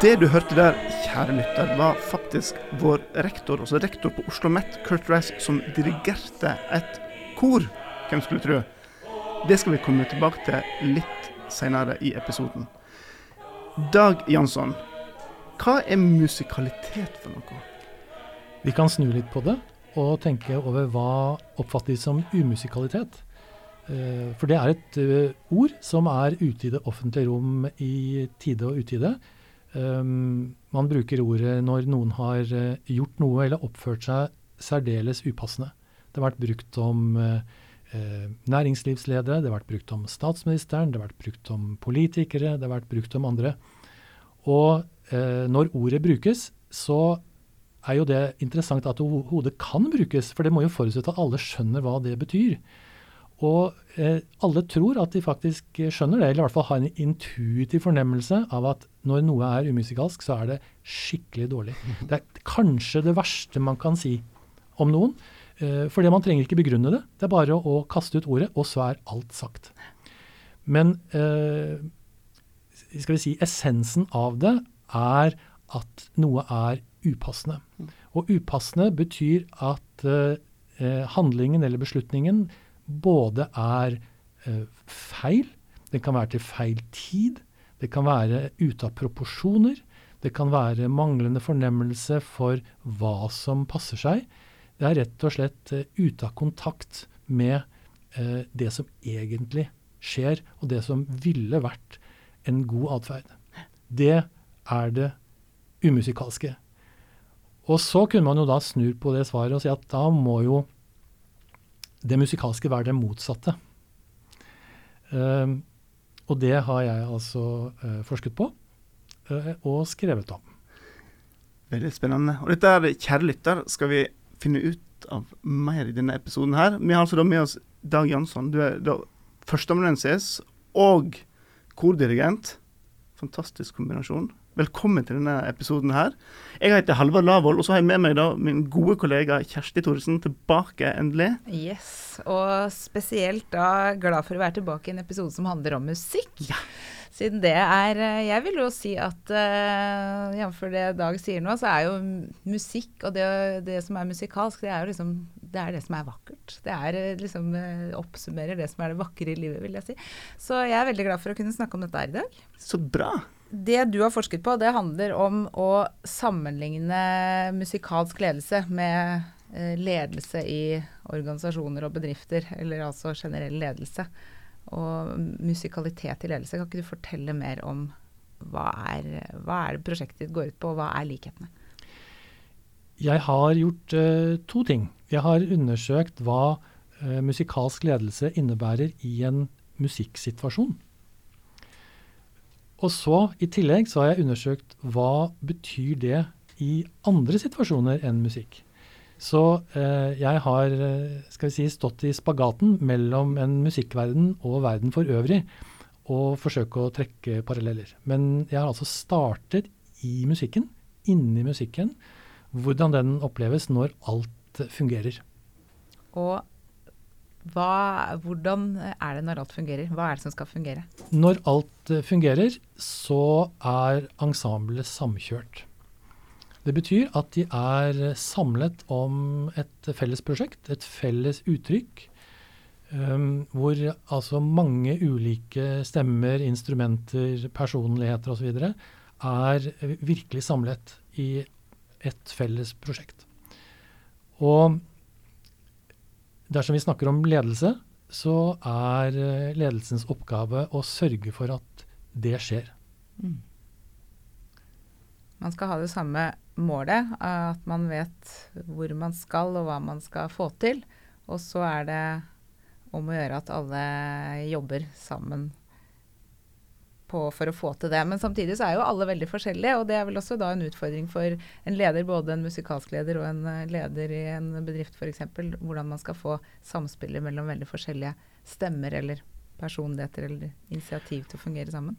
Det du hørte der, kjære lytter, var faktisk vår rektor, altså rektor på Oslo Met, Kurt Rice, som dirigerte et kor. Hvem skulle tro? Det skal vi komme tilbake til litt senere i episoden. Dag Jansson, hva er musikalitet for noe? Vi kan snu litt på det og tenke over hva oppfattes som umusikalitet. Eh, for det er et uh, ord som er ute i det offentlige rom i tide og utide. Um, man bruker ordet når noen har uh, gjort noe eller oppført seg særdeles upassende. Det har vært brukt om uh, næringslivsledere, det har vært brukt om statsministeren, det har vært brukt om politikere, det har vært brukt om andre. Og når ordet brukes, så er jo det interessant at hodet kan brukes, for det må jo forutsette at alle skjønner hva det betyr. Og eh, alle tror at de faktisk skjønner det, eller i hvert fall har en intuitiv fornemmelse av at når noe er umusikalsk, så er det skikkelig dårlig. Det er kanskje det verste man kan si om noen. Eh, fordi man trenger ikke begrunne det. Det er bare å, å kaste ut ordet, og så er alt sagt. Men eh, skal vi si, essensen av det er at noe er upassende. Og upassende betyr at eh, handlingen eller beslutningen både er eh, feil, det kan være til feil tid, det kan være ute av proporsjoner, det kan være manglende fornemmelse for hva som passer seg. Det er rett og slett eh, ute av kontakt med eh, det som egentlig skjer, og det som ville vært en god atferd. Det er det umusikalske. Og så kunne man jo da snu på det svaret og si at da må jo det musikalske være det motsatte. Uh, og det har jeg altså uh, forsket på uh, og skrevet om. Veldig spennende. Og dette, er, kjære lytter, skal vi finne ut av mer i denne episoden her. Vi har altså da med oss Dag Jansson. Du er da førsteamanuensis og kordirigent. Fantastisk kombinasjon. Velkommen til denne episoden her. Jeg heter Halvard Lavoll, og så har jeg med meg da min gode kollega Kjersti Thoresen tilbake endelig. Yes, og spesielt da glad for å være tilbake i en episode som handler om musikk. Ja. Siden det er eh, Jeg vil jo si at uh, jf. det Dag sier nå, så er jo musikk og det, det, som er musikalsk, det er jo liksom det er det som er vakkert. Det er eh, liksom oppsummerer det som er det vakre i livet, vil jeg si. Så jeg er veldig glad for å kunne snakke om dette her i dag. Så bra. Det du har forsket på, det handler om å sammenligne musikalsk ledelse med ledelse i organisasjoner og bedrifter, eller altså generell ledelse og musikalitet i ledelse. Kan ikke du fortelle mer om hva er, hva er det prosjektet ditt går ut på, og hva er likhetene? Jeg har gjort uh, to ting. Jeg har undersøkt hva uh, musikalsk ledelse innebærer i en musikksituasjon. Og så i tillegg så har jeg undersøkt hva betyr det i andre situasjoner enn musikk. Så eh, jeg har eh, skal vi si, stått i spagaten mellom en musikkverden og verden for øvrig og forsøke å trekke paralleller. Men jeg har altså startet i musikken, inni musikken, hvordan den oppleves når alt fungerer. Og hva, hvordan er det når alt fungerer? Hva er det som skal fungere? Når alt fungerer, så er ensemblet samkjørt. Det betyr at de er samlet om et felles prosjekt, et felles uttrykk, um, hvor altså mange ulike stemmer, instrumenter, personligheter osv. er virkelig samlet i et felles prosjekt. Og dersom vi snakker om ledelse, så er ledelsens oppgave å sørge for at det skjer. Mm. Man skal ha det samme målet, at man vet hvor man skal og hva man skal få til. Og så er det om å gjøre at alle jobber sammen på, for å få til det. Men samtidig så er jo alle veldig forskjellige, og det er vel også da en utfordring for en leder, både en musikalsk leder og en eh, leder i en bedrift f.eks., hvordan man skal få samspillet mellom veldig forskjellige stemmer eller personligheter eller initiativ til å fungere sammen.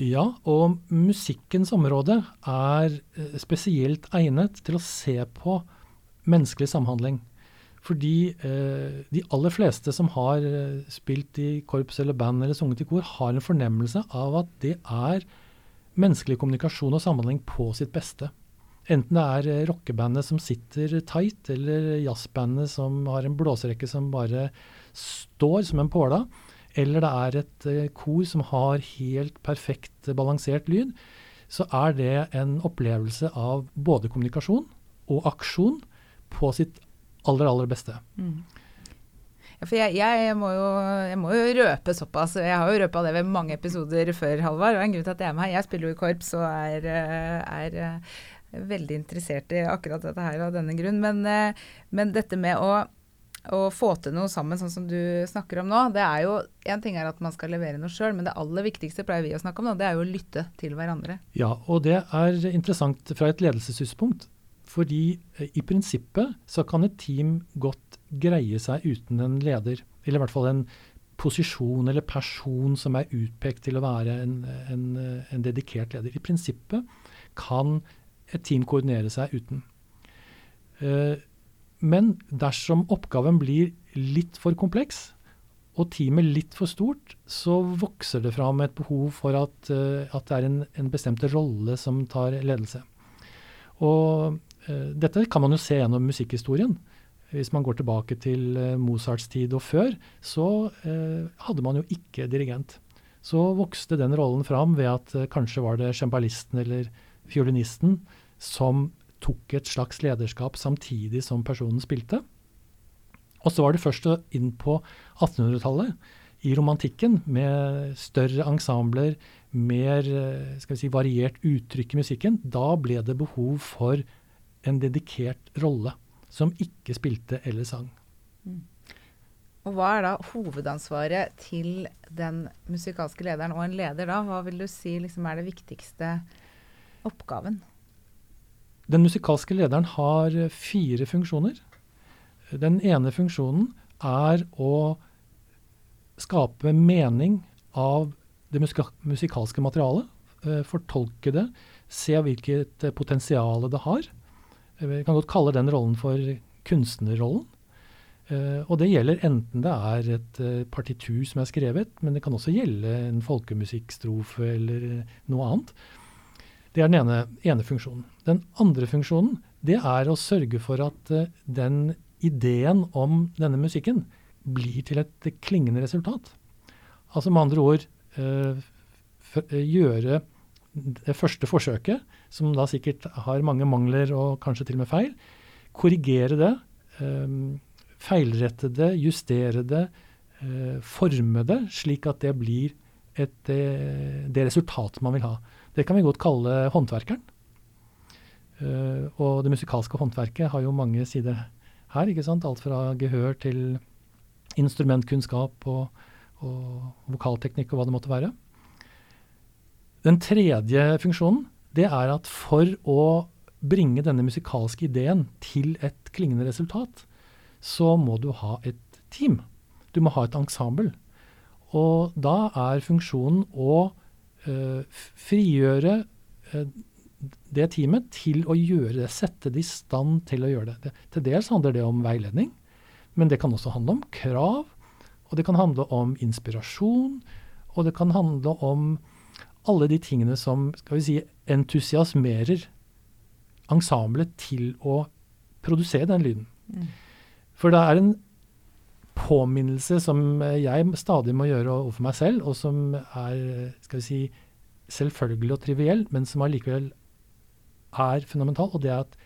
Ja, og musikkens område er eh, spesielt egnet til å se på menneskelig samhandling. Fordi eh, de aller fleste som har eh, spilt i korps eller band eller sunget i kor, har en fornemmelse av at det er menneskelig kommunikasjon og samhandling på sitt beste. Enten det er eh, rockebandet som sitter tight, eller jazzbandet som har en blåserekke som bare står som en påla, eller det er et eh, kor som har helt perfekt balansert lyd, så er det en opplevelse av både kommunikasjon og aksjon på sitt aller, aller beste. Mm. Ja, for jeg, jeg, må jo, jeg, må jo, røpe såpass. Jeg har jo røpa det ved mange episoder før, Halvard. Og en grunn til at jeg er med her. Jeg spiller jo i korps og er, eh, er, er veldig interessert i akkurat dette her av denne grunn. Men, eh, men dette med å, å, få til noe sammen, sånn som du snakker om nå, det er jo En ting er at man skal levere noe sjøl, men det aller viktigste pleier vi å snakke om nå, det er jo å lytte til hverandre. Ja, og det er interessant fra et ledelsessynspunkt. Fordi eh, i prinsippet så kan et team godt greie seg uten en leder. Eller i hvert fall en posisjon eller person som er utpekt til å være en, en, en dedikert leder. I prinsippet kan et team koordinere seg uten. Uh, men dersom oppgaven blir litt for kompleks, og teamet litt for stort, så vokser det fram et behov for at, uh, at det er en, en bestemt rolle som tar ledelse. Og dette kan man jo se gjennom musikkhistorien. Hvis man går tilbake til uh, Mozarts tid og før, så uh, hadde man jo ikke dirigent. Så vokste den rollen fram ved at kanskje var det cembalisten eller fiolinisten som tok et slags lederskap samtidig som personen spilte. Og så var det først inn på 1800-tallet, i romantikken, med større ensembler, mer si, variert uttrykk i musikken. Da ble det behov for en dedikert rolle som ikke spilte eller sang. Mm. Og Hva er da hovedansvaret til den musikalske lederen, og en leder da? Hva vil du si liksom er det viktigste oppgaven? Den musikalske lederen har fire funksjoner. Den ene funksjonen er å skape mening av det musikalske materialet. Eh, fortolke det, se hvilket potensial det har. Vi kan godt kalle den rollen for kunstnerrollen. Uh, og det gjelder enten det er et uh, partitur som er skrevet, men det kan også gjelde en folkemusikkstrofe eller noe annet. Det er den ene, ene, funksjonen. Den andre funksjonen det er å sørge for at uh, den ideen om denne musikken blir til et klingende resultat. Altså med andre ord gjøre det første forsøket, som da sikkert har mange mangler og kanskje til og med feil, korrigere det, um, feilrette det, justere det, uh, forme det, slik at det blir et, det, eh, det resultatet man vil ha. Det kan vi godt kalle håndverkeren. Uh, og det musikalske håndverket har jo mange sider her. ikke sant? Alt fra gehør til instrumentkunnskap og, og vokalteknikk og hva det måtte være. Den tredje funksjonen det er at for å bringe denne musikalske ideen til et klingende resultat, så må du ha et team. Du må ha et ensemble. Og da er funksjonen å øh, frigjøre øh, det teamet til å gjøre det, sette det i stand til å gjøre det. det. Til dels handler det om veiledning, men det kan også handle om krav. Og det kan handle om inspirasjon, og det kan handle om alle de tingene som skal vi si, entusiasmerer ensemblet til å produsere den lyden. Mm. For det er en påminnelse som jeg stadig må gjøre overfor meg selv, og som er skal vi si, selvfølgelig og triviell, men som allikevel er fundamental, og det er at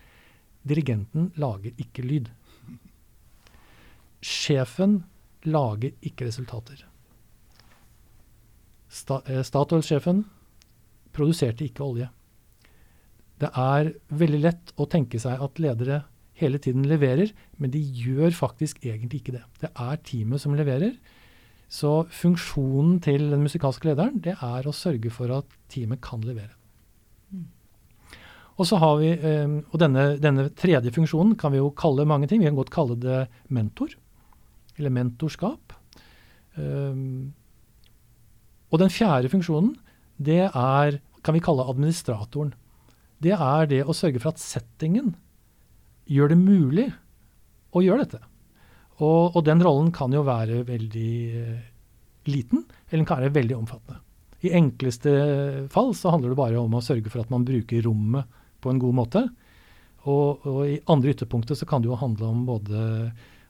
dirigenten lager ikke lyd. Sjefen lager ikke resultater. Eh, Statoil-sjefen produserte ikke olje. Det er veldig lett å tenke seg at ledere hele tiden leverer, men de gjør faktisk egentlig ikke det. Det er teamet som leverer. Så funksjonen til den musikalske lederen det er å sørge for at teamet kan levere. Og så har vi, eh, og denne, denne, tredje funksjonen kan vi jo kalle mange ting. Vi kan godt kalle det mentor, eller mentorskap. Um, og den fjerde funksjonen, det er, kan vi kalle administratoren. Det er det å sørge for at settingen gjør det mulig å gjøre dette. Og, og den rollen kan jo være veldig eh, liten, eller den kan være veldig omfattende. I enkleste fall så handler det bare om å sørge for at man bruker rommet på en god måte. Og, og i andre ytterpunkter så kan det jo handle om både,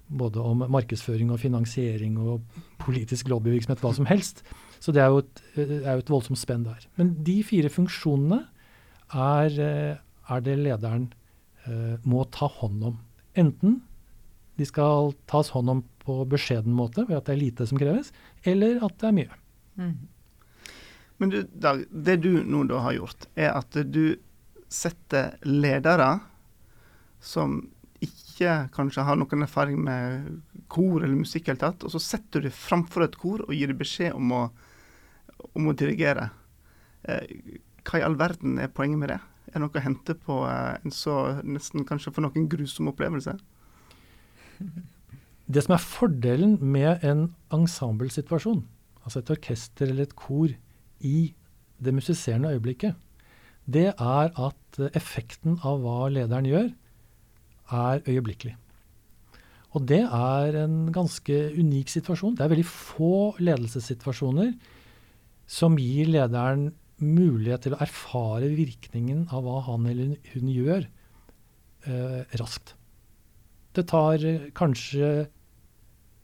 både om markedsføring og finansiering og politisk lobbyvirksomhet, hva som helst. Så det er jo et, er jo et voldsomt spenn der. Men de fire funksjonene er, er det lederen eh, må ta hånd om. Enten de skal tas hånd om på beskjeden måte ved at det er lite som kreves, eller at det er mye. Mm. Men du, Dag, det du nå da har gjort, er at du setter ledere som ikke kanskje har noen erfaring med kor eller musikk, helt tatt, og så setter du framfor et kor og gir dem beskjed om å, om å dirigere. Eh, hva i all verden er poenget med det? Er det noe å hente på eh, en så nesten kanskje for noen grusom opplevelse? Det som er fordelen med en ensemblesituasjon, altså et orkester eller et kor, i det musiserende øyeblikket, det er at effekten av hva lederen gjør, er øyeblikkelig. Og det er en ganske unik situasjon. Det er veldig få ledelsessituasjoner som gir lederen mulighet til å erfare virkningen av hva han eller hun gjør, eh, raskt. Det tar eh, kanskje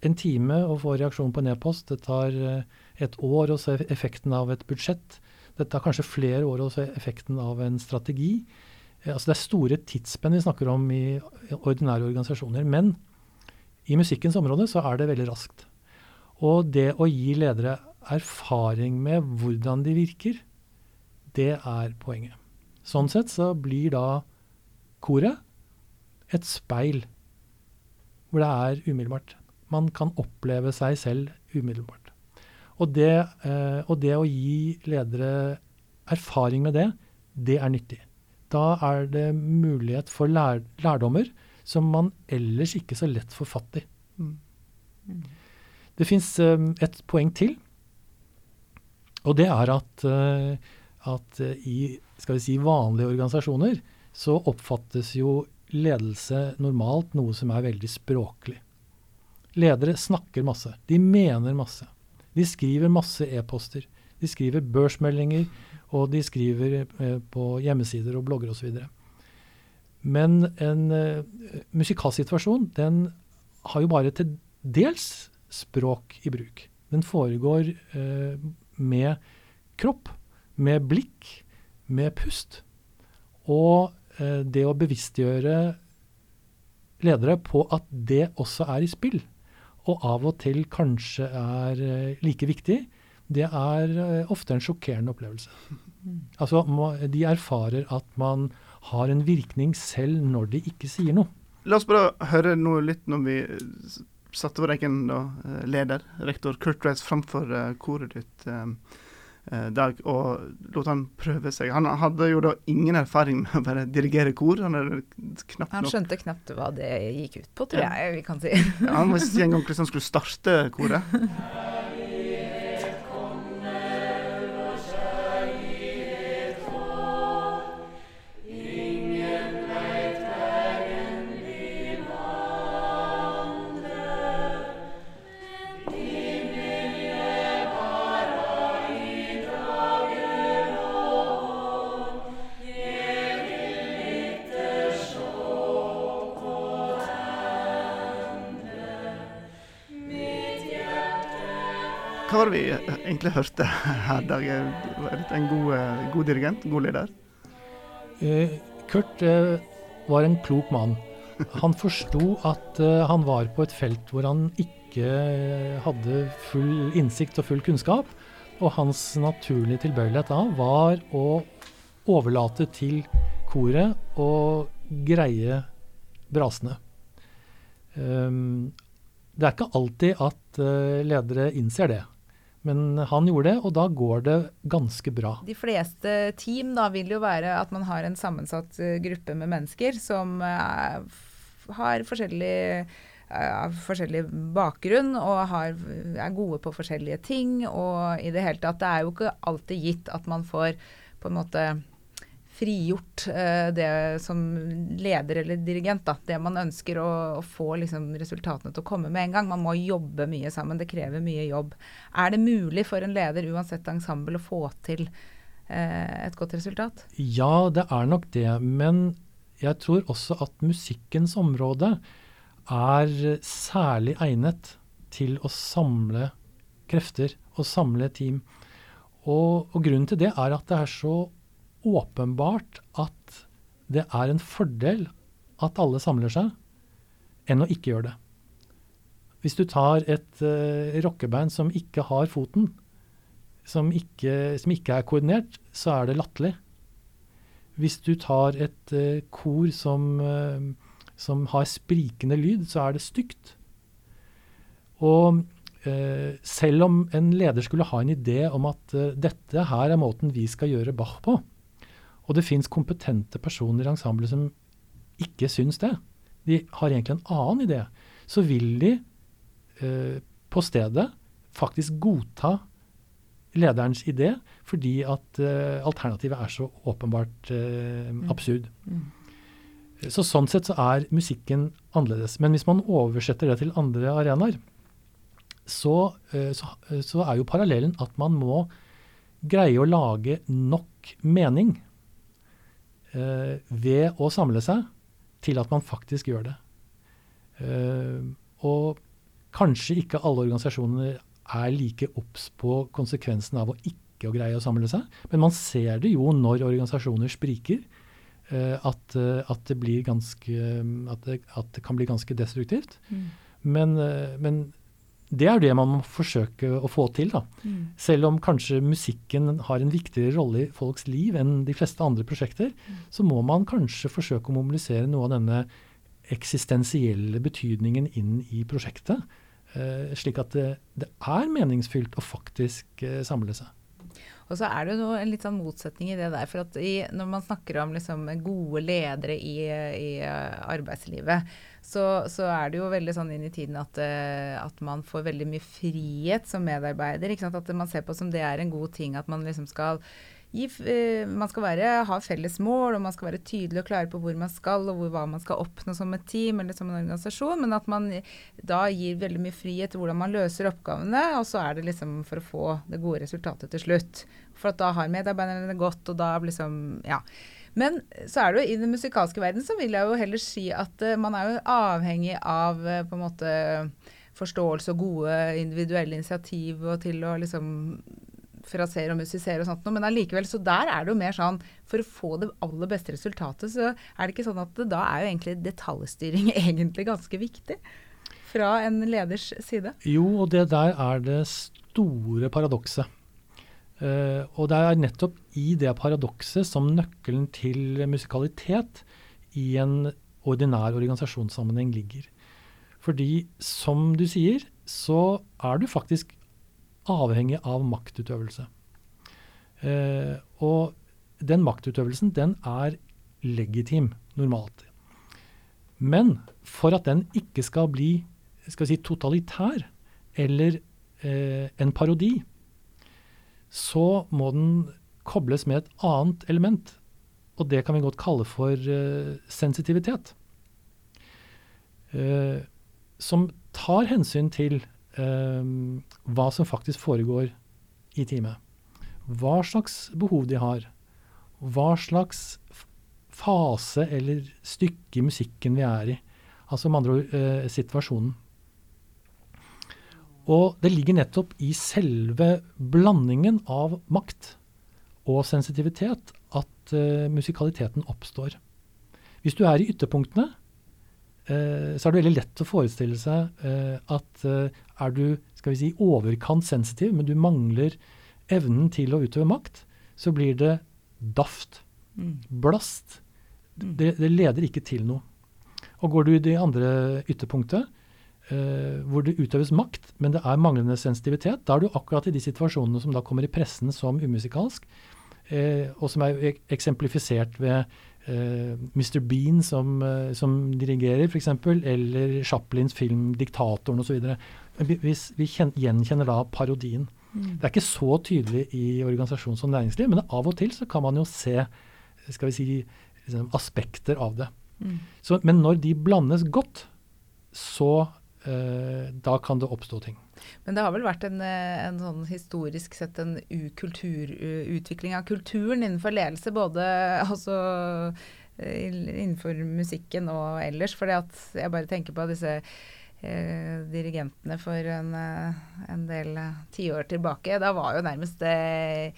en time å få reaksjon på en e-post. Det tar eh, et år å se effekten av et budsjett. Det tar kanskje flere år å se effekten av en strategi. Eh, altså det er store tidsspenn vi snakker om i ordinære organisasjoner. Men i musikkens område så er det veldig raskt. Og det å gi ledere erfaring med hvordan de virker, det er poenget. Sånn sett så blir da koret et speil hvor det er umiddelbart. Man kan oppleve seg selv umiddelbart. Og det, eh, og det, å gi ledere erfaring med det, det er nyttig. Da er det mulighet for lær, lærdommer som man ellers ikke så lett får fatt i. Mm. Det fins eh, et poeng til, og det er at, eh, at i skal vi si, vanlige organisasjoner så oppfattes jo ledelse normalt noe som er veldig språklig. Ledere snakker masse. De mener masse. De skriver masse e-poster. De skriver børsmeldinger, og de skriver eh, på hjemmesider og blogger osv. Men en uh, musikalsituasjon den har jo bare til dels språk i bruk. Den foregår uh, med kropp, med blikk, med pust. Og eh, det å bevisstgjøre ledere på at det også er i spill, og av og til kanskje er eh, like viktig, det er eh, ofte en sjokkerende opplevelse. Mm. Altså, De erfarer at man har en virkning selv når de ikke sier noe. La oss bare høre noe litt når vi satte vår egen da, eh, leder, rektor Kurt Reis, framfor koret ditt eh, Dag, og lot han prøve seg. Han hadde jo da ingen erfaring med å bare dirigere kor. Han, han skjønte knapt hva det gikk ut på, tror jeg vi kan si. ja, han visste ikke engang hvordan han skulle starte koret. egentlig hørte her, Dag? En god, eh, god dirigent? God leder? Eh, Kurt eh, var en klok mann. Han forsto at han var på et felt hvor han ikke hadde full innsikt og full kunnskap. Og hans naturlige tilbøyelighet da var å overlate til koret å greie brasene. Um, det er ikke alltid at ledere innser det. Men han gjorde det, og da går det ganske bra. De fleste team da vil jo være at man har en sammensatt uh, gruppe med mennesker som er, har forskjellig, uh, forskjellig bakgrunn og har, er gode på forskjellige ting. Og i det hele tatt, det er jo ikke alltid gitt at man får på en måte frigjort eh, det som leder eller dirigent. Da. Det man ønsker å, å få liksom, resultatene til å komme med en gang. Man må jobbe mye sammen. Det krever mye jobb. Er det mulig for en leder, uansett ensemble, å få til eh, et godt resultat? Ja, det er nok det. Men jeg tror også at musikkens område er særlig egnet til å samle krefter og samle team. Og, og, grunnen til det er at det er så åpenbart at det er en fordel at alle samler seg, enn å ikke gjøre det. Hvis du tar et uh, rockeband som ikke har foten, som ikke, som ikke, er koordinert, så er det latterlig. Hvis du tar et uh, kor som, uh, som har sprikende lyd, så er det stygt. Og eh, selv om en leder skulle ha en idé om at eh, dette her er måten vi skal gjøre Bach på, og det fins kompetente personer i ensemblet som ikke syns det, de har egentlig en annen idé, så vil de eh, på stedet faktisk godta lederens idé, fordi at eh, alternativet er så åpenbart uh, mm. absurd. Mm. Så Sånn sett så er musikken annerledes. Men hvis man oversetter det til andre arenaer, så, eh, så, eh, så, er jo parallellen at man må greie å lage nok mening eh, ved å samle seg til at man faktisk gjør det. Eh, og kanskje ikke alle organisasjoner er like obs på konsekvensen av å ikke å greie å samle seg, men man ser det jo når organisasjoner spriker. Eh, at, eh, at, det ganske, at, det, at, det kan bli ganske destruktivt. Mm. Men, men det er det man må forsøke å få til. da. Mm. Selv om kanskje musikken har en viktigere rolle i folks liv enn de fleste andre prosjekter, mm. så må man kanskje forsøke å mobilisere noe av denne eksistensielle betydningen inn i prosjektet. Eh, slik at det, det, er meningsfylt å faktisk eh, samle seg. Og så er det jo en litt sånn motsetning i det der. For at i, når man snakker om liksom gode ledere i, i arbeidslivet, så, så, er det jo veldig sånn inn i tiden at, uh, at man får veldig mye frihet som medarbeider. At man ser på som det er en god ting at man liksom skal gi, uh, man skal være, ha felles mål, og man skal være tydelig og klar på hvor man skal, og hvor, hva man skal oppnå som et team eller som en organisasjon. Men at man da gir veldig mye frihet til hvordan man løser oppgavene, og så er det liksom for å få det gode resultatet til slutt. For da har medarbeiderne godt, og da liksom Ja. Men så er det jo i den musikalske verden så vil jeg jo heller si at uh, man er jo avhengig av uh, på en måte forståelse og gode individuelle initiativ og til å liksom frasere og musisere og sånt noe. Men allikevel, så der er det jo mer sånn For å få det aller beste resultatet, så er det ikke sånn at da er jo egentlig detaljstyring egentlig ganske viktig. Fra en leders side. Jo, og det der er det store paradokset. Uh, og det er nettopp i det paradokset som nøkkelen til musikalitet i en ordinær organisasjonssammenheng ligger. Fordi som du sier, så er du faktisk avhengig av maktutøvelse. Uh, og den maktutøvelsen, den er legitim normalt. Men for at den ikke skal bli skal si, totalitær eller uh, en parodi, så må den kobles med et annet element. Og det kan vi godt kalle for uh, sensitivitet. Uh, som tar hensyn til uh, hva som faktisk foregår i teamet. Hva slags behov de har. Hva slags fase eller stykke i musikken vi er i. Altså med andre ord situasjonen. Og det ligger nettopp i selve blandingen av makt og sensitivitet at uh, musikaliteten oppstår. Hvis du er i ytterpunktene, uh, så er det veldig lett å forestille seg uh, at er du skal vi si, overkant sensitiv, men du mangler evnen til å utøve makt, så blir det daft. Mm. Blast. Mm. Det, det, leder ikke til noe. Og går du i det andre ytterpunktet, hvor det utøves makt, men det er manglende sensitivitet. Da er du akkurat i de situasjonene som da kommer i pressen som umusikalsk, uh, og som er eksemplifisert ved eh, Mr. Bean som, som dirigerer, f.eks., eller Chaplins film 'Diktatoren' osv. Hvis vi gjenkjenner da parodien. Mm. Det er ikke så tydelig i organisasjons- og næringsliv, men av og til så kan man jo se skal vi si, liksom, aspekter av det. Mm. Så, men når de blandes godt, så eh, da kan det oppstå ting. Men det har vel vært en, eh, en sånn historisk sett en utvikling av kulturen innenfor ledelse, både altså, innenfor musikken og ellers. For jeg bare tenker på disse eh, dirigentene for en, eh, en del eh, tiår tilbake. Da var jo nærmest eh,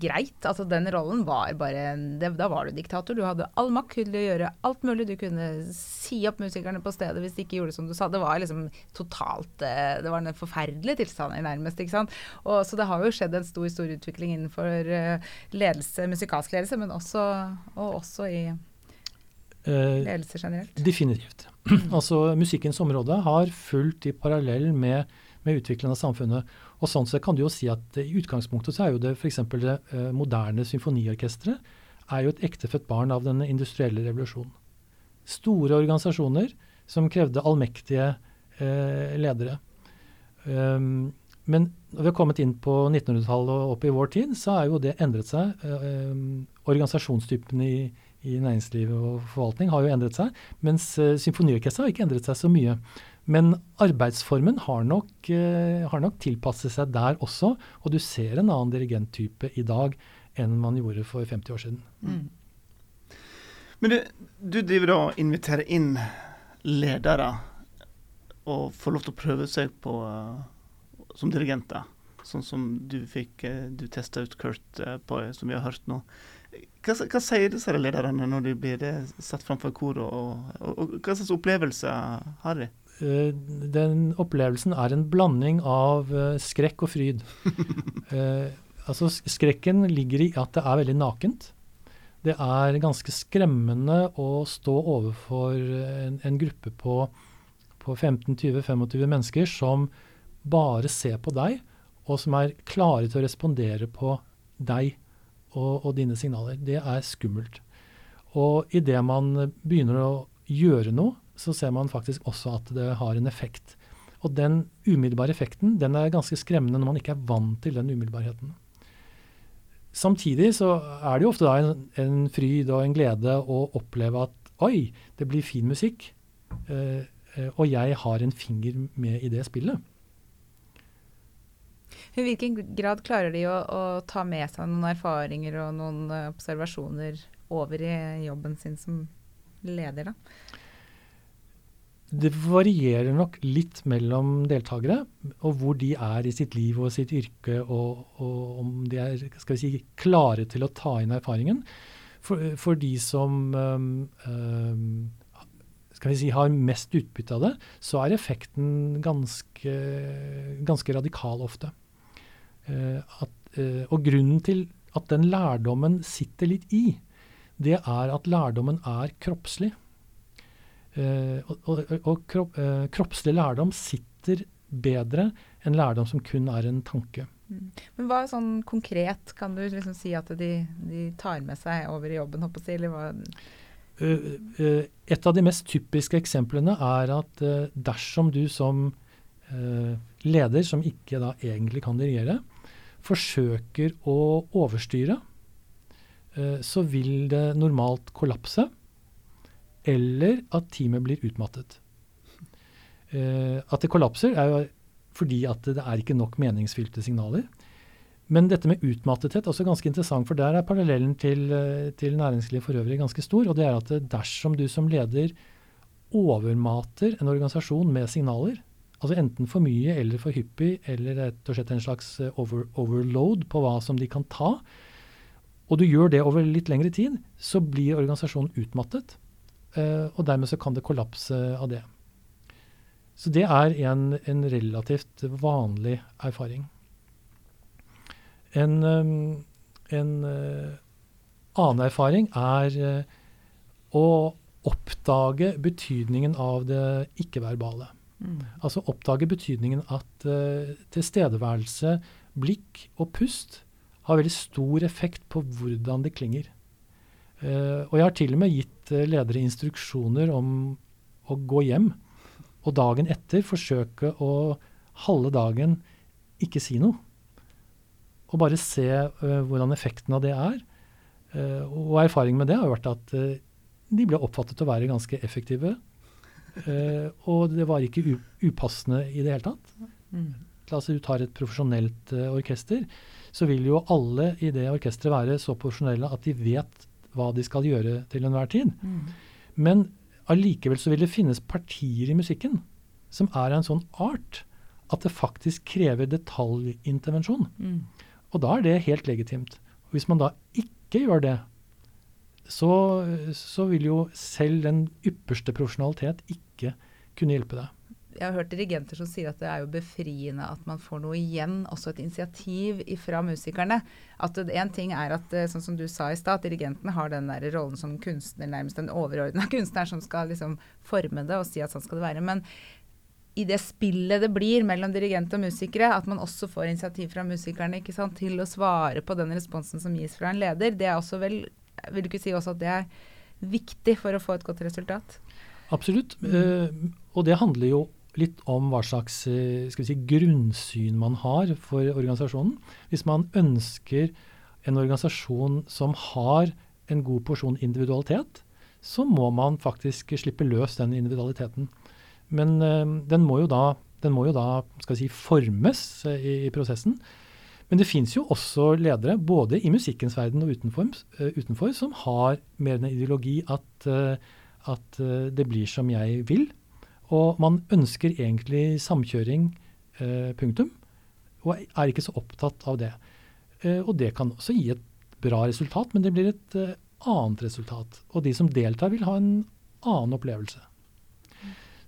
greit. Altså den rollen var bare det, Da var du diktator. Du hadde all makt til å gjøre alt mulig. Du kunne si opp musikerne på stedet hvis de ikke gjorde som du sa. Det var liksom totalt eh, Det var en forferdelig tilstand nærmest. ikke sant? Og, så det har jo skjedd en stor, stor utvikling innenfor eh, ledelse, musikalsk ledelse, men også, og også i ledelse generelt. Definitivt. altså Musikkens område har fulgt i parallell med, med utviklingen av samfunnet. Og sånn sett kan du jo si at i utgangspunktet så er jo det f.eks. det eh, moderne symfoniorkesteret er jo et ektefødt barn av den industrielle revolusjonen. Store organisasjoner som krevde allmektige eh, ledere. Um, men når vi har kommet inn på 1900-tallet og opp i vår tid, så er jo det endret seg. Eh, organisasjonstypene i, i næringsliv og forvaltning har jo endret seg, mens uh, symfoniorkesteret har ikke endret seg så mye. Men arbeidsformen har nok, uh, har nok, tilpasset seg der også, og du ser en annen dirigenttype i dag enn man gjorde for 50 år siden. Mm. Men du, du driver og inviterer inn ledere og får lov til å prøve seg på uh, som dirigenter. Sånn som du fikk Du testa ut Kurt på, som vi har hørt nå. Hva, hva, sier disse lederne når de blir eh, satt framfor koret, og, og, og, hva slags opplevelse har de? Uh, den opplevelsen er en blanding av uh, skrekk og fryd. eh, altså Skrekken ligger i at det er veldig nakent. Det er ganske skremmende å stå overfor en, en gruppe på, på 15-20-25 mennesker som bare ser på deg, og som er klare til å respondere på deg og, og dine signaler. Det er skummelt. Og idet man begynner å gjøre noe, så ser man faktisk også at det har en effekt. Og den umiddelbare effekten den er ganske skremmende når man ikke er vant til den umiddelbarheten. Samtidig så er det jo ofte da en, en fryd og en glede å oppleve at oi, det blir fin musikk, eh, eh og jeg har en finger med i det spillet. I hvilken grad klarer de å, å, ta med seg noen erfaringer og noen uh, observasjoner over i jobben sin som leder, da? Det varierer nok litt mellom deltakere, og hvor de er i sitt liv og sitt yrke, og, og om de er si, klare til å ta inn erfaringen. For, for de som um, um, si, har mest utbytte av det, så er effekten ganske, ganske radikal ofte. Eh, at, eh, og grunnen til at den lærdommen sitter litt i, det er at lærdommen er kroppslig. Uh, og, og, og kropp, kroppslig lærdom sitter bedre enn lærdom som kun er en tanke. Mm. Men hva sånn konkret kan du liksom si at de, de tar med seg over i jobben? Si, uh, et av de mest typiske eksemplene er at dersom du som leder, som ikke da egentlig kan dirigere, forsøker å overstyre, eh, så vil det normalt kollapse, eller at teamet blir utmattet. Eh, at det kollapser, er jo fordi at det er ikke nok meningsfylte signaler. Men dette med utmattethet er også ganske interessant, for der er parallellen til, eh, til næringslivet for øvrig ganske stor. Og det er at dersom du som leder overmater en organisasjon med signaler, Altså enten for mye eller for hyppig, eller rett og slett en slags eh, over, overload på hva som de kan ta, og du gjør det over litt lengre tid, så blir organisasjonen utmattet. Uh, og dermed så kan det kollapse av det. Så det er en, en relativt vanlig erfaring. En, um, en annen erfaring er å oppdage betydningen av det ikke-verbale. Mm. Altså oppdage betydningen at uh, tilstedeværelse, blikk og pust har veldig stor effekt på hvordan det klinger. Uh, og jeg har til og med gitt uh, ledere instruksjoner om å gå hjem og dagen etter forsøke å halve dagen ikke si noe. Og bare se hvordan effekten av det er. Og erfaringen med det har vært at de ble oppfattet å være ganske effektive. Eh, og det var ikke upassende i det hele tatt. Mm. La oss si du tar et profesjonelt orkester, så vil jo alle i det orkesteret være så profesjonelle at de vet hva de skal gjøre til enhver tid. Mm. Men allikevel så vil det finnes partier i musikken som er av en sånn art at det faktisk krever detaljintervensjon. Mm. Og da er det helt legitimt. Og hvis man da ikke gjør det, så, så vil jo selv den ypperste profesjonalitet ikke kunne hjelpe deg. Jeg har hørt dirigenter som sier at det er jo befriende at man får noe igjen, også et initiativ fra musikerne. At en ting er at, eh, sånn som du sa i stad, at dirigenten har den der rollen som kunstner, nærmest den overordna kunstneren som skal liksom forme det og si at sånn skal det være. Men i det spillet det blir mellom dirigent og musikere, at man også får initiativ fra musikerne ikke sant, til å svare på den responsen som gis fra en leder, det er også vel Vil du ikke si også at det er viktig for å få et godt resultat? Absolutt. Mm. Uh, og det handler jo litt om hva slags uh, si, grunnsyn man har for organisasjonen. Hvis man ønsker en organisasjon som har en god porsjon individualitet, så må man faktisk slippe løs den individualiteten. Men uh, den må jo da, må jo da si, formes i, i, prosessen. Men det fins jo også ledere, både i musikkens verden og utenfor, uh, utenfor som har mer en ideologi at, at det blir som jeg vil. Og man ønsker egentlig samkjøring, punktum. Og er ikke så opptatt av det. og det kan også gi et bra resultat, men det blir et annet resultat. Og de som deltar, vil ha en annen opplevelse.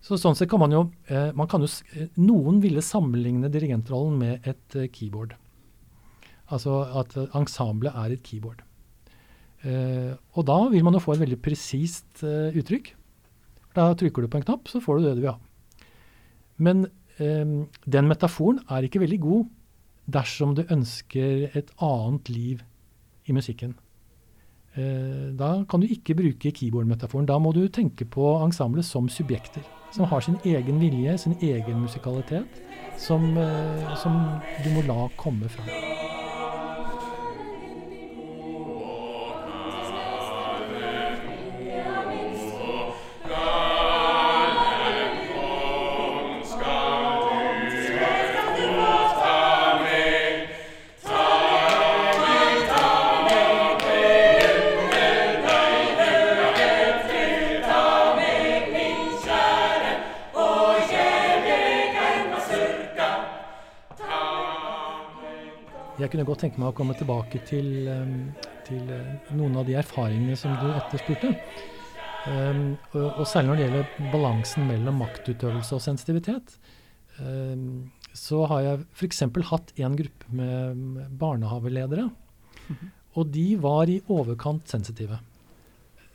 Så sånn sett kan man jo, eh, man kan jo eh, Noen ville sammenligne dirigentrollen med et eh, keyboard. Altså at ensemblet er et keyboard. Eh, og da vil man jo få et veldig presist eh, uttrykk. Da trykker du på en knapp, så får du det du vil ha. Men eh, den metaforen er ikke veldig god dersom du ønsker et annet liv i musikken. da kan du ikke bruke keyboard-metaforen. Da må du tenke på ensemblet som subjekter som har sin egen vilje, sin egen musikalitet, som, eh, som du må la komme fram. Kunne godt tenke meg å komme tilbake til, til uh, noen av de erfaringene som du etterspurte. Um, og, og, særlig når det gjelder balansen mellom maktutøvelse og sensitivitet. Um, så har jeg f.eks. hatt en gruppe med barnehageledere. Og de var i overkant sensitive.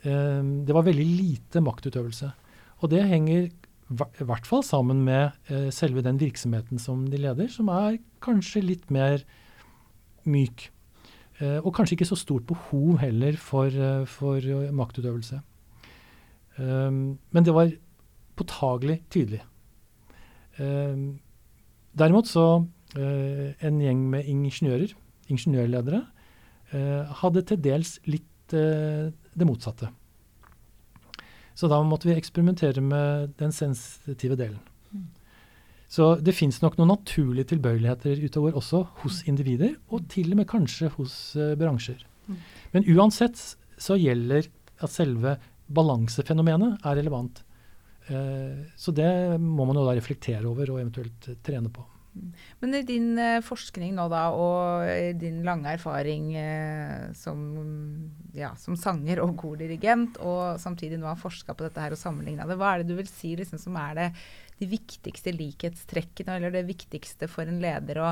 Um, det var veldig lite maktutøvelse. Og det henger i hvert fall sammen med uh, selve den virksomheten som de leder, som er kanskje litt mer myk. Eh, og kanskje ikke så stort behov heller for, eh, for maktutøvelse. Um, men det var påtagelig tydelig. Derimot så en gjeng med ingeniører, ingeniørledere, hadde til dels litt det motsatte. Så da måtte vi eksperimentere med den sensitive delen. Så det fins nok noen naturlige tilbøyeligheter utover også hos individer, og til og med kanskje hos uh, bransjer. Mm. Men uansett så gjelder at selve balansefenomenet er relevant. Uh, så det må man jo da reflektere over og eventuelt uh, trene på. Mm. Men i din forskning nå da, og din lange erfaring som, ja, som, sanger og kordirigent, og samtidig nå har forska på dette her og sammenligna det, hva er det du vil si liksom, som er det de viktigste likhetstrekkene, eller det viktigste for en leder å,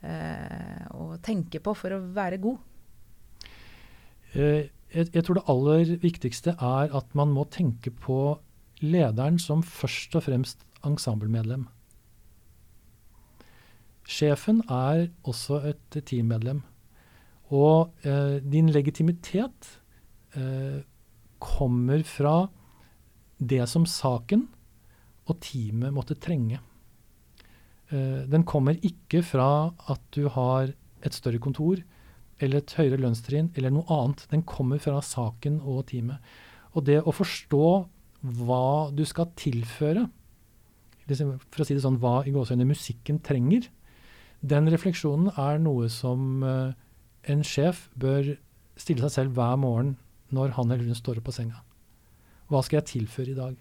eh, å tenke på for å være god? Eh, jeg, jeg, tror det aller viktigste er at man må tenke på lederen som først og fremst ensemblemedlem. Sjefen er også et teammedlem. Og eh, din legitimitet eh, kommer fra det som saken og teamet måtte trenge. Eh, den kommer ikke fra at du har et større kontor eller et høyere lønnstrinn eller noe annet. Den kommer fra saken og teamet. Og det å forstå hva du skal tilføre, liksom, for å si det sånn, hva i gåseøyne musikken trenger, den refleksjonen er noe som uh, en sjef bør stille seg selv hver morgen når han eller hun står opp på senga. Hva skal jeg tilføre i dag?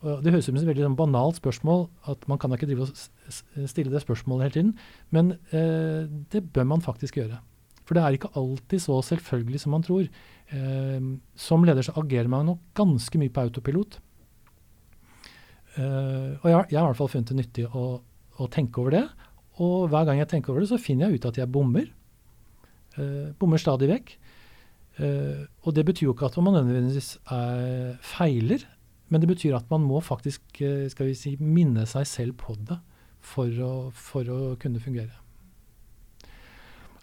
Og det høres ut som et veldig sånn banalt spørsmål, at man kan ikke drive og stille det spørsmålet hele tiden. Men uh, det bør man faktisk gjøre. For det er ikke alltid så selvfølgelig som man tror. Eh, som leder så agerer man nok ganske mye på autopilot. Eh, og jeg, jeg, har i hvert fall funnet det nyttig å, å, tenke over det. Og hver gang jeg tenker over det, så finner jeg ut at jeg bommer. Eh, bommer stadig vekk. Eh, og det betyr jo ikke at man nødvendigvis er feiler, men det betyr at man må faktisk eh, skal vi si, minne seg selv på det for å, for å kunne fungere.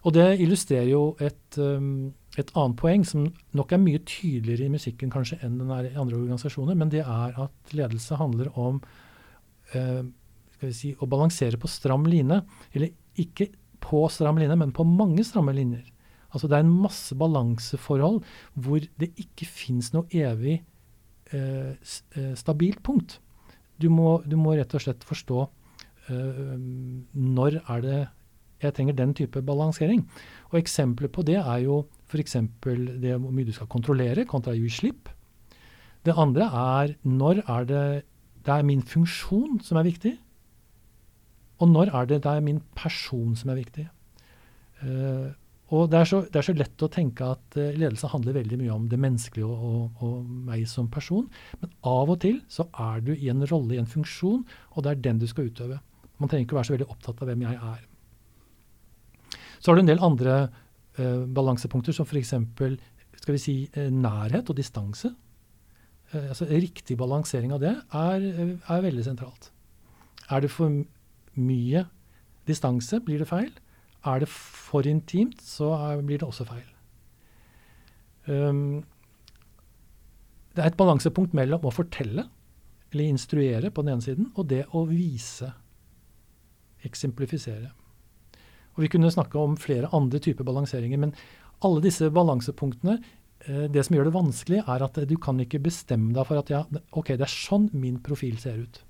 Og det illustrerer jo et, um, et, annet poeng som nok er mye tydeligere i musikken kanskje enn den er i andre organisasjoner, men det er at ledelse handler om uh, skal vi si, å balansere på stram line. Eller ikke på stram line, men på mange stramme linjer. Altså Det er en masse balanseforhold hvor det ikke fins noe evig eh, stabilt punkt. Du må, du må, rett og slett forstå eh, når er det jeg trenger den type balansering. Og Eksempler på det er jo f.eks. det hvor mye du skal kontrollere kontra gi slipp. Det andre er når er det det er min funksjon som er viktig, og når er det det er min person som er viktig. Uh, og det er, så, det er, så, lett å tenke at uh, ledelse handler veldig mye om det menneskelige og, og, og, meg som person. Men av og til så er du i en rolle, i en funksjon, og det er den du skal utøve. Man trenger ikke å være så veldig opptatt av hvem jeg er. Så har du en del andre uh, balansepunkter, som f.eks. skal vi si nærhet og distanse. Altså Riktig balansering av det er, er, veldig sentralt. Er det for mye distanse, blir det feil. Er det for intimt, så er, blir det også feil. Um, det er et balansepunkt mellom å fortelle, eller instruere på den ene siden, og det å vise, eksemplifisere. Og Vi kunne snakke om flere andre typer balanseringer, men alle disse balansepunktene eh, Det som gjør det vanskelig, er at du kan ikke bestemme deg for at ja, ok, det er sånn min profil ser ut.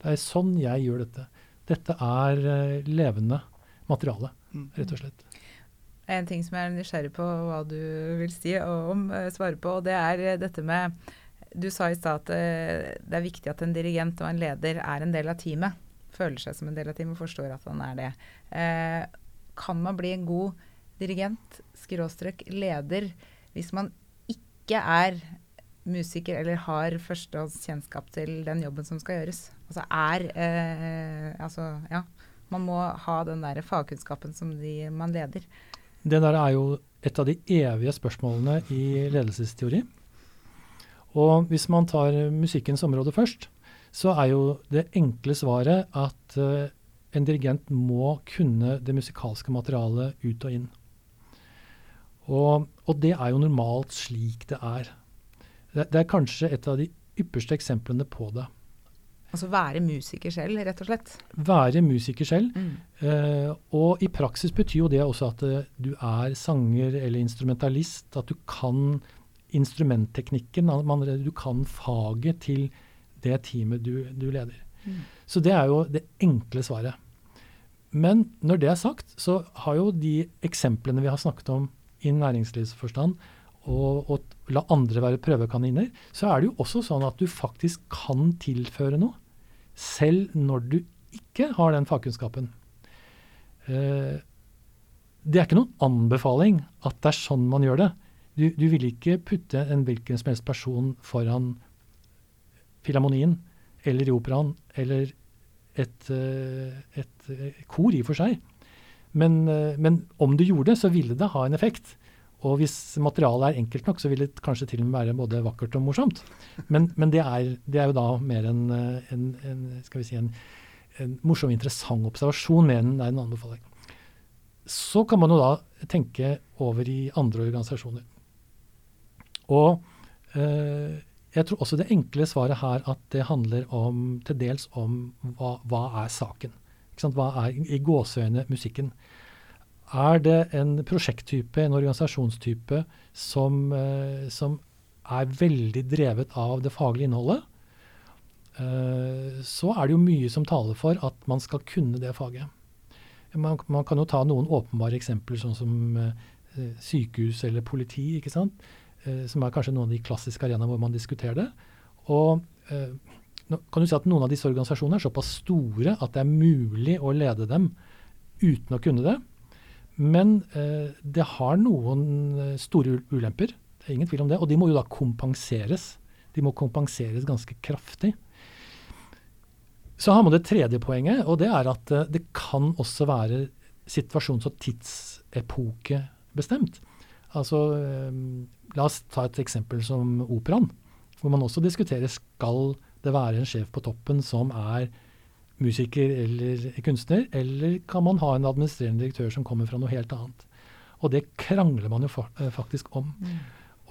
Det er sånn jeg gjør dette. Dette er eh, levende materiale, mm. rett og slett. En ting som jeg er nysgjerrig på hva du vil si og om, eh, svare på, og det er dette med Du sa i stad at det er viktig at en dirigent og en leder er en del av teamet føler seg som en del av teamet og forstår at han er det. Eh, kan man bli en god dirigent, skråstrek leder, hvis man ikke er musiker eller har førstehåndskjennskap til den jobben som skal gjøres? Altså er eh, Altså, ja. Man må ha den der fagkunnskapen som de man leder. Det der er jo et av de evige spørsmålene i ledelsesteori. Og hvis man tar musikkens område først, så er jo det enkle svaret at uh, en dirigent må kunne det musikalske materialet ut og inn. Og, og det er jo normalt slik det er. Det, det, er kanskje et av de ypperste eksemplene på det. Altså være musiker selv, rett og slett? Være musiker selv. Mm. Uh, og i praksis betyr jo det også at uh, du er sanger eller instrumentalist. At du kan instrumentteknikken. Man, du kan faget til det teamet du, du leder. Mm. Så det er jo det enkle svaret. Men når det er sagt, så har jo de eksemplene vi har snakket om i næringslivsforstand, og, og la andre være prøvekaniner, så er det jo også sånn at du faktisk kan tilføre noe. Selv når du ikke har den fagkunnskapen. Eh, det er ikke noen anbefaling at det er sånn man gjør det. Du, du vil ikke putte en hvilken som helst person foran Filharmonien eller i operaen eller et, eh, et, eh, kor i og for seg. Men, men, om du gjorde det, så ville det ha en effekt. Og hvis materialet er enkelt nok, så vil det kanskje til og med være både vakkert og morsomt. Men, men det, er, det, er, jo da mer en, en, en skal vi si en, en morsom, interessant observasjon mer enn en anbefaling. Så kan man jo da tenke over i andre organisasjoner. Og eh, jeg tror også det enkle svaret her at det handler om, til dels om hva, hva er saken. Hva er i gåseøyne musikken? Er det en prosjekttype, en organisasjonstype, som, eh, som er veldig drevet av det faglige innholdet, eh, så er det jo mye som taler for at man skal kunne det faget. Man, man kan jo ta noen åpenbare eksempler, sånn som eh, sykehus eller politi, ikke sant? Som er kanskje noen av de klassiske arenaene hvor man diskuterer det. Og kan du si at Noen av disse organisasjonene er såpass store at det er mulig å lede dem uten å kunne det. Men eh, det har noen eh, store ulemper. Det er ingen tvil om det. Og de må jo da kompenseres. De må kompenseres ganske kraftig. Så har man det tredje poenget, og det er at uh, det kan også være situasjons- og tidsepokebestemt. Altså, la oss ta et eksempel som operaen, hvor man også diskuterer skal det være en sjef på toppen som er musiker eller kunstner, eller kan man ha en administrerende direktør som kommer fra noe helt annet. Og det krangler man jo eh, faktisk om. Mm.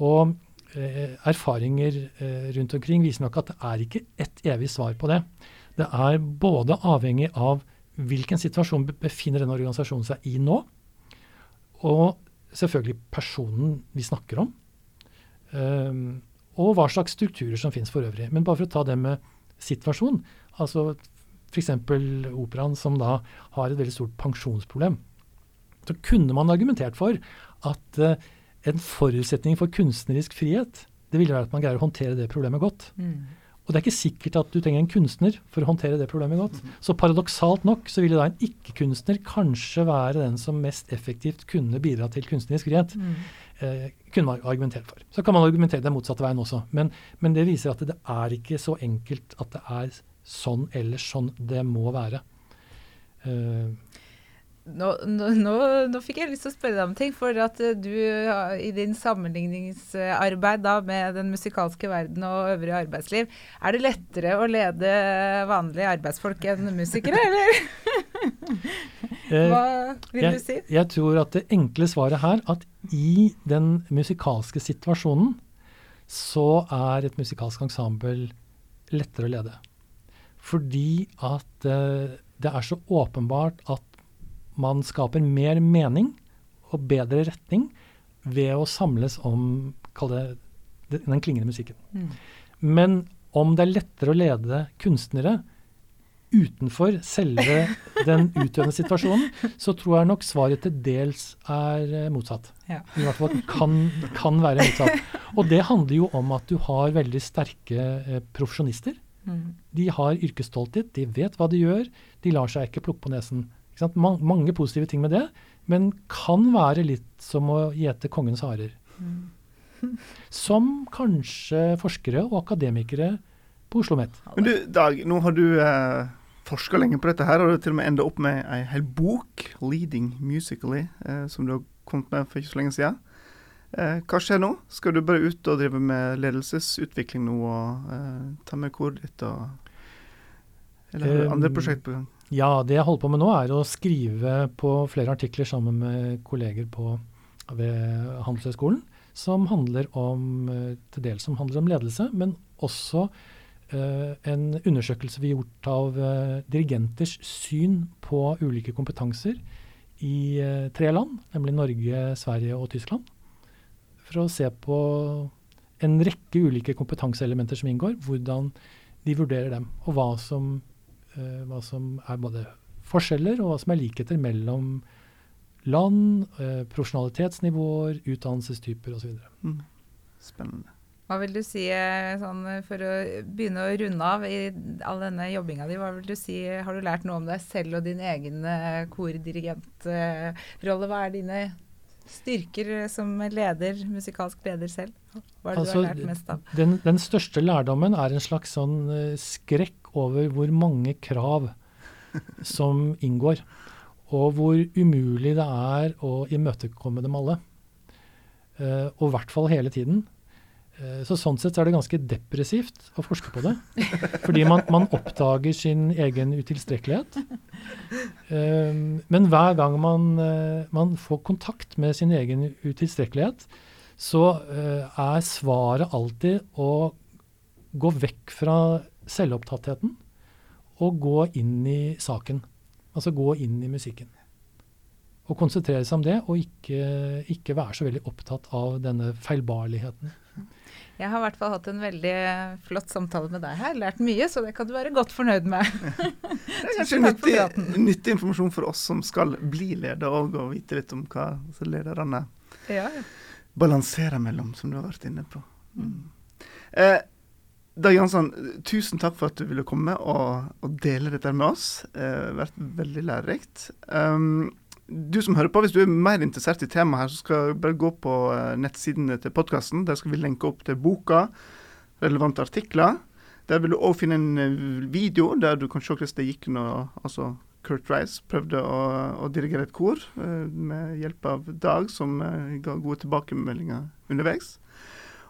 Og eh, erfaringer eh, rundt omkring viser nok at det er ikke ett evig svar på det. Det er både avhengig av hvilken situasjon befinner denne organisasjonen seg i nå, og selvfølgelig personen vi snakker om, um, og hva slags strukturer som finnes for øvrig. Men bare for å ta det med situasjon, altså f.eks. operaen som da har et veldig stort pensjonsproblem, så kunne man argumentert for at uh, en forutsetning for kunstnerisk frihet det ville være at man greier å håndtere det problemet godt. Mm. Og det er ikke sikkert at du trenger en kunstner for å håndtere det problemet godt. Mm. Så paradoksalt nok så ville da en ikke-kunstner kanskje være den som mest effektivt kunne bidra til kunstnerisk frihet. Mm. Eh, kunne man argumentert for. Så kan man argumentere den motsatte veien også. Men, men, det viser at det er ikke så enkelt at det er sånn eller sånn det må være. Uh, nå, nå, nå, fikk jeg lyst til å spørre deg om ting. For at eh, du i din sammenligningsarbeid da, med den musikalske verden og øvrig arbeidsliv, er det lettere å lede vanlige arbeidsfolk enn musikere, eller? Eh, Hva vil jeg, du si? Jeg tror at det enkle svaret her at i den musikalske situasjonen så er et musikalsk ensemble lettere å lede. Fordi at eh, det er så åpenbart at man skaper mer mening og bedre retning ved å samles om det, den klingende musikken. Mm. Men om det er lettere å lede kunstnere utenfor selve den utøvende situasjonen, så tror jeg nok svaret til dels er eh, motsatt. Ja. I hvert fall kan, kan være motsatt. Og det handler jo om at du har veldig sterke eh, profesjonister. Mm. De har yrkesstolthet, de vet hva de gjør, de lar seg ikke plukke på nesen. Man, mange positive ting med det, men kan være litt som å gjete kongens harer. Mm. som kanskje forskere og akademikere på Oslo OsloMet. Men du, Dag, nå har du eh, forska lenge på dette her, og du har til og med enda opp med ei hel bok, 'Leading Musically', eh, som du har kommet med for ikke så lenge siden. Eh, hva skjer nå? Skal du bare ut og drive med ledelsesutvikling nå, og eh, ta med koret ditt, og Eller har du andre prosjekt på gang? Ja, det jeg holder på med nå, er å skrive på flere artikler sammen med kolleger på, ved Handelshøyskolen, som handler om, eh, til dels som handler om ledelse, men også eh, en undersøkelse vi har gjort av uh, dirigenters syn på ulike kompetanser i tre land, nemlig Norge, Sverige og Tyskland. For å se på en rekke ulike kompetanseelementer som inngår, hvordan de vurderer dem, og hva som uh, hva som er både forskjeller og hva som er likheter mellom land, uh, profesjonalitetsnivåer, utdannelsestyper osv. Mm. Spennende. Hva vil du si, eh, sånn, for å begynne å runde av i all denne jobbinga di, hva vil du si, har du lært noe om deg selv og din egen kordirigенtrolle? Hva er dine styrker som leder, musikalsk leder selv? Hva er det altså, du har lært mest av? Den, den, største lærdommen er en slags sånn skrekk over hvor mange krav som inngår. Og hvor umulig det er å imøtekomme dem alle. Uh, og i hvert fall hele tiden. Uh, så sånn sett er det ganske depressivt å forske på det. Fordi man, man oppdager sin egen utilstrekkelighet. Uh, men hver gang man, man, får kontakt med sin egen utilstrekkelighet, så er svaret alltid å gå vekk fra selvopptattheten og gå inn i saken. Altså gå inn i musikken. Å konsentrere seg om det, og ikke, ikke være så veldig opptatt av denne feilbarligheten. Jeg har i hvert fall hatt en veldig flott samtale med deg her. Lært mye, så det kan du være godt fornøyd med. Det er kanskje nyttig, nyttig informasjon for oss som skal bli leder òg, og vite litt om hva så lederne Ja, balanserer mellom, som du har vært inne på. Mm. Eh, Dag Jansson, tusen takk for at du ville komme og, og dele dette med oss. Det har vært veldig lærerikt. Um, du som hører på, hvis du er mer interessert i temaet her, så skal jeg bare gå på eh, nettsidene til podkasten. Der skal vi lenke opp til boka, relevante artikler. Der vil du òg finne en eh, video der du kan se hvordan det gikk når altså Kurt Rice prøvde å, å dirigere et kor eh, med hjelp av Dag, som ga gode tilbakemeldinger underveis.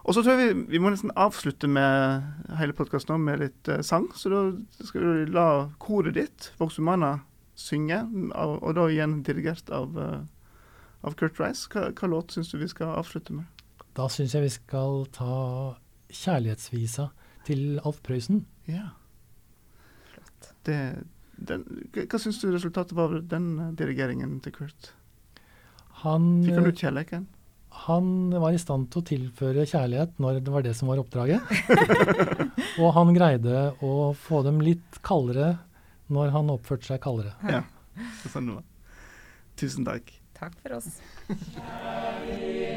Og så tror jeg vi, vi må nesten avslutte med hele podkasten med litt sang. Så da skal du la koret ditt, Vox Humana, synge, og, og da igjen dirigert av, eh, av Kurt Rice. Hva, hva låt syns du vi skal avslutte med? Da syns jeg vi skal ta kjærlighetsvisa til Alf Prøysen. Ja. Det, den, hva syns du resultatet var av den eh, dirigeringen til Kurt? Han, Fikk han ut kjærligheten? han var i stand til å tilføre kjærlighet når det var det som var oppdraget. og han greide å få dem litt kaldere når han oppførte seg kaldere. Ja. Sånn det var. Tusen takk. Takk for oss. Kjærlighet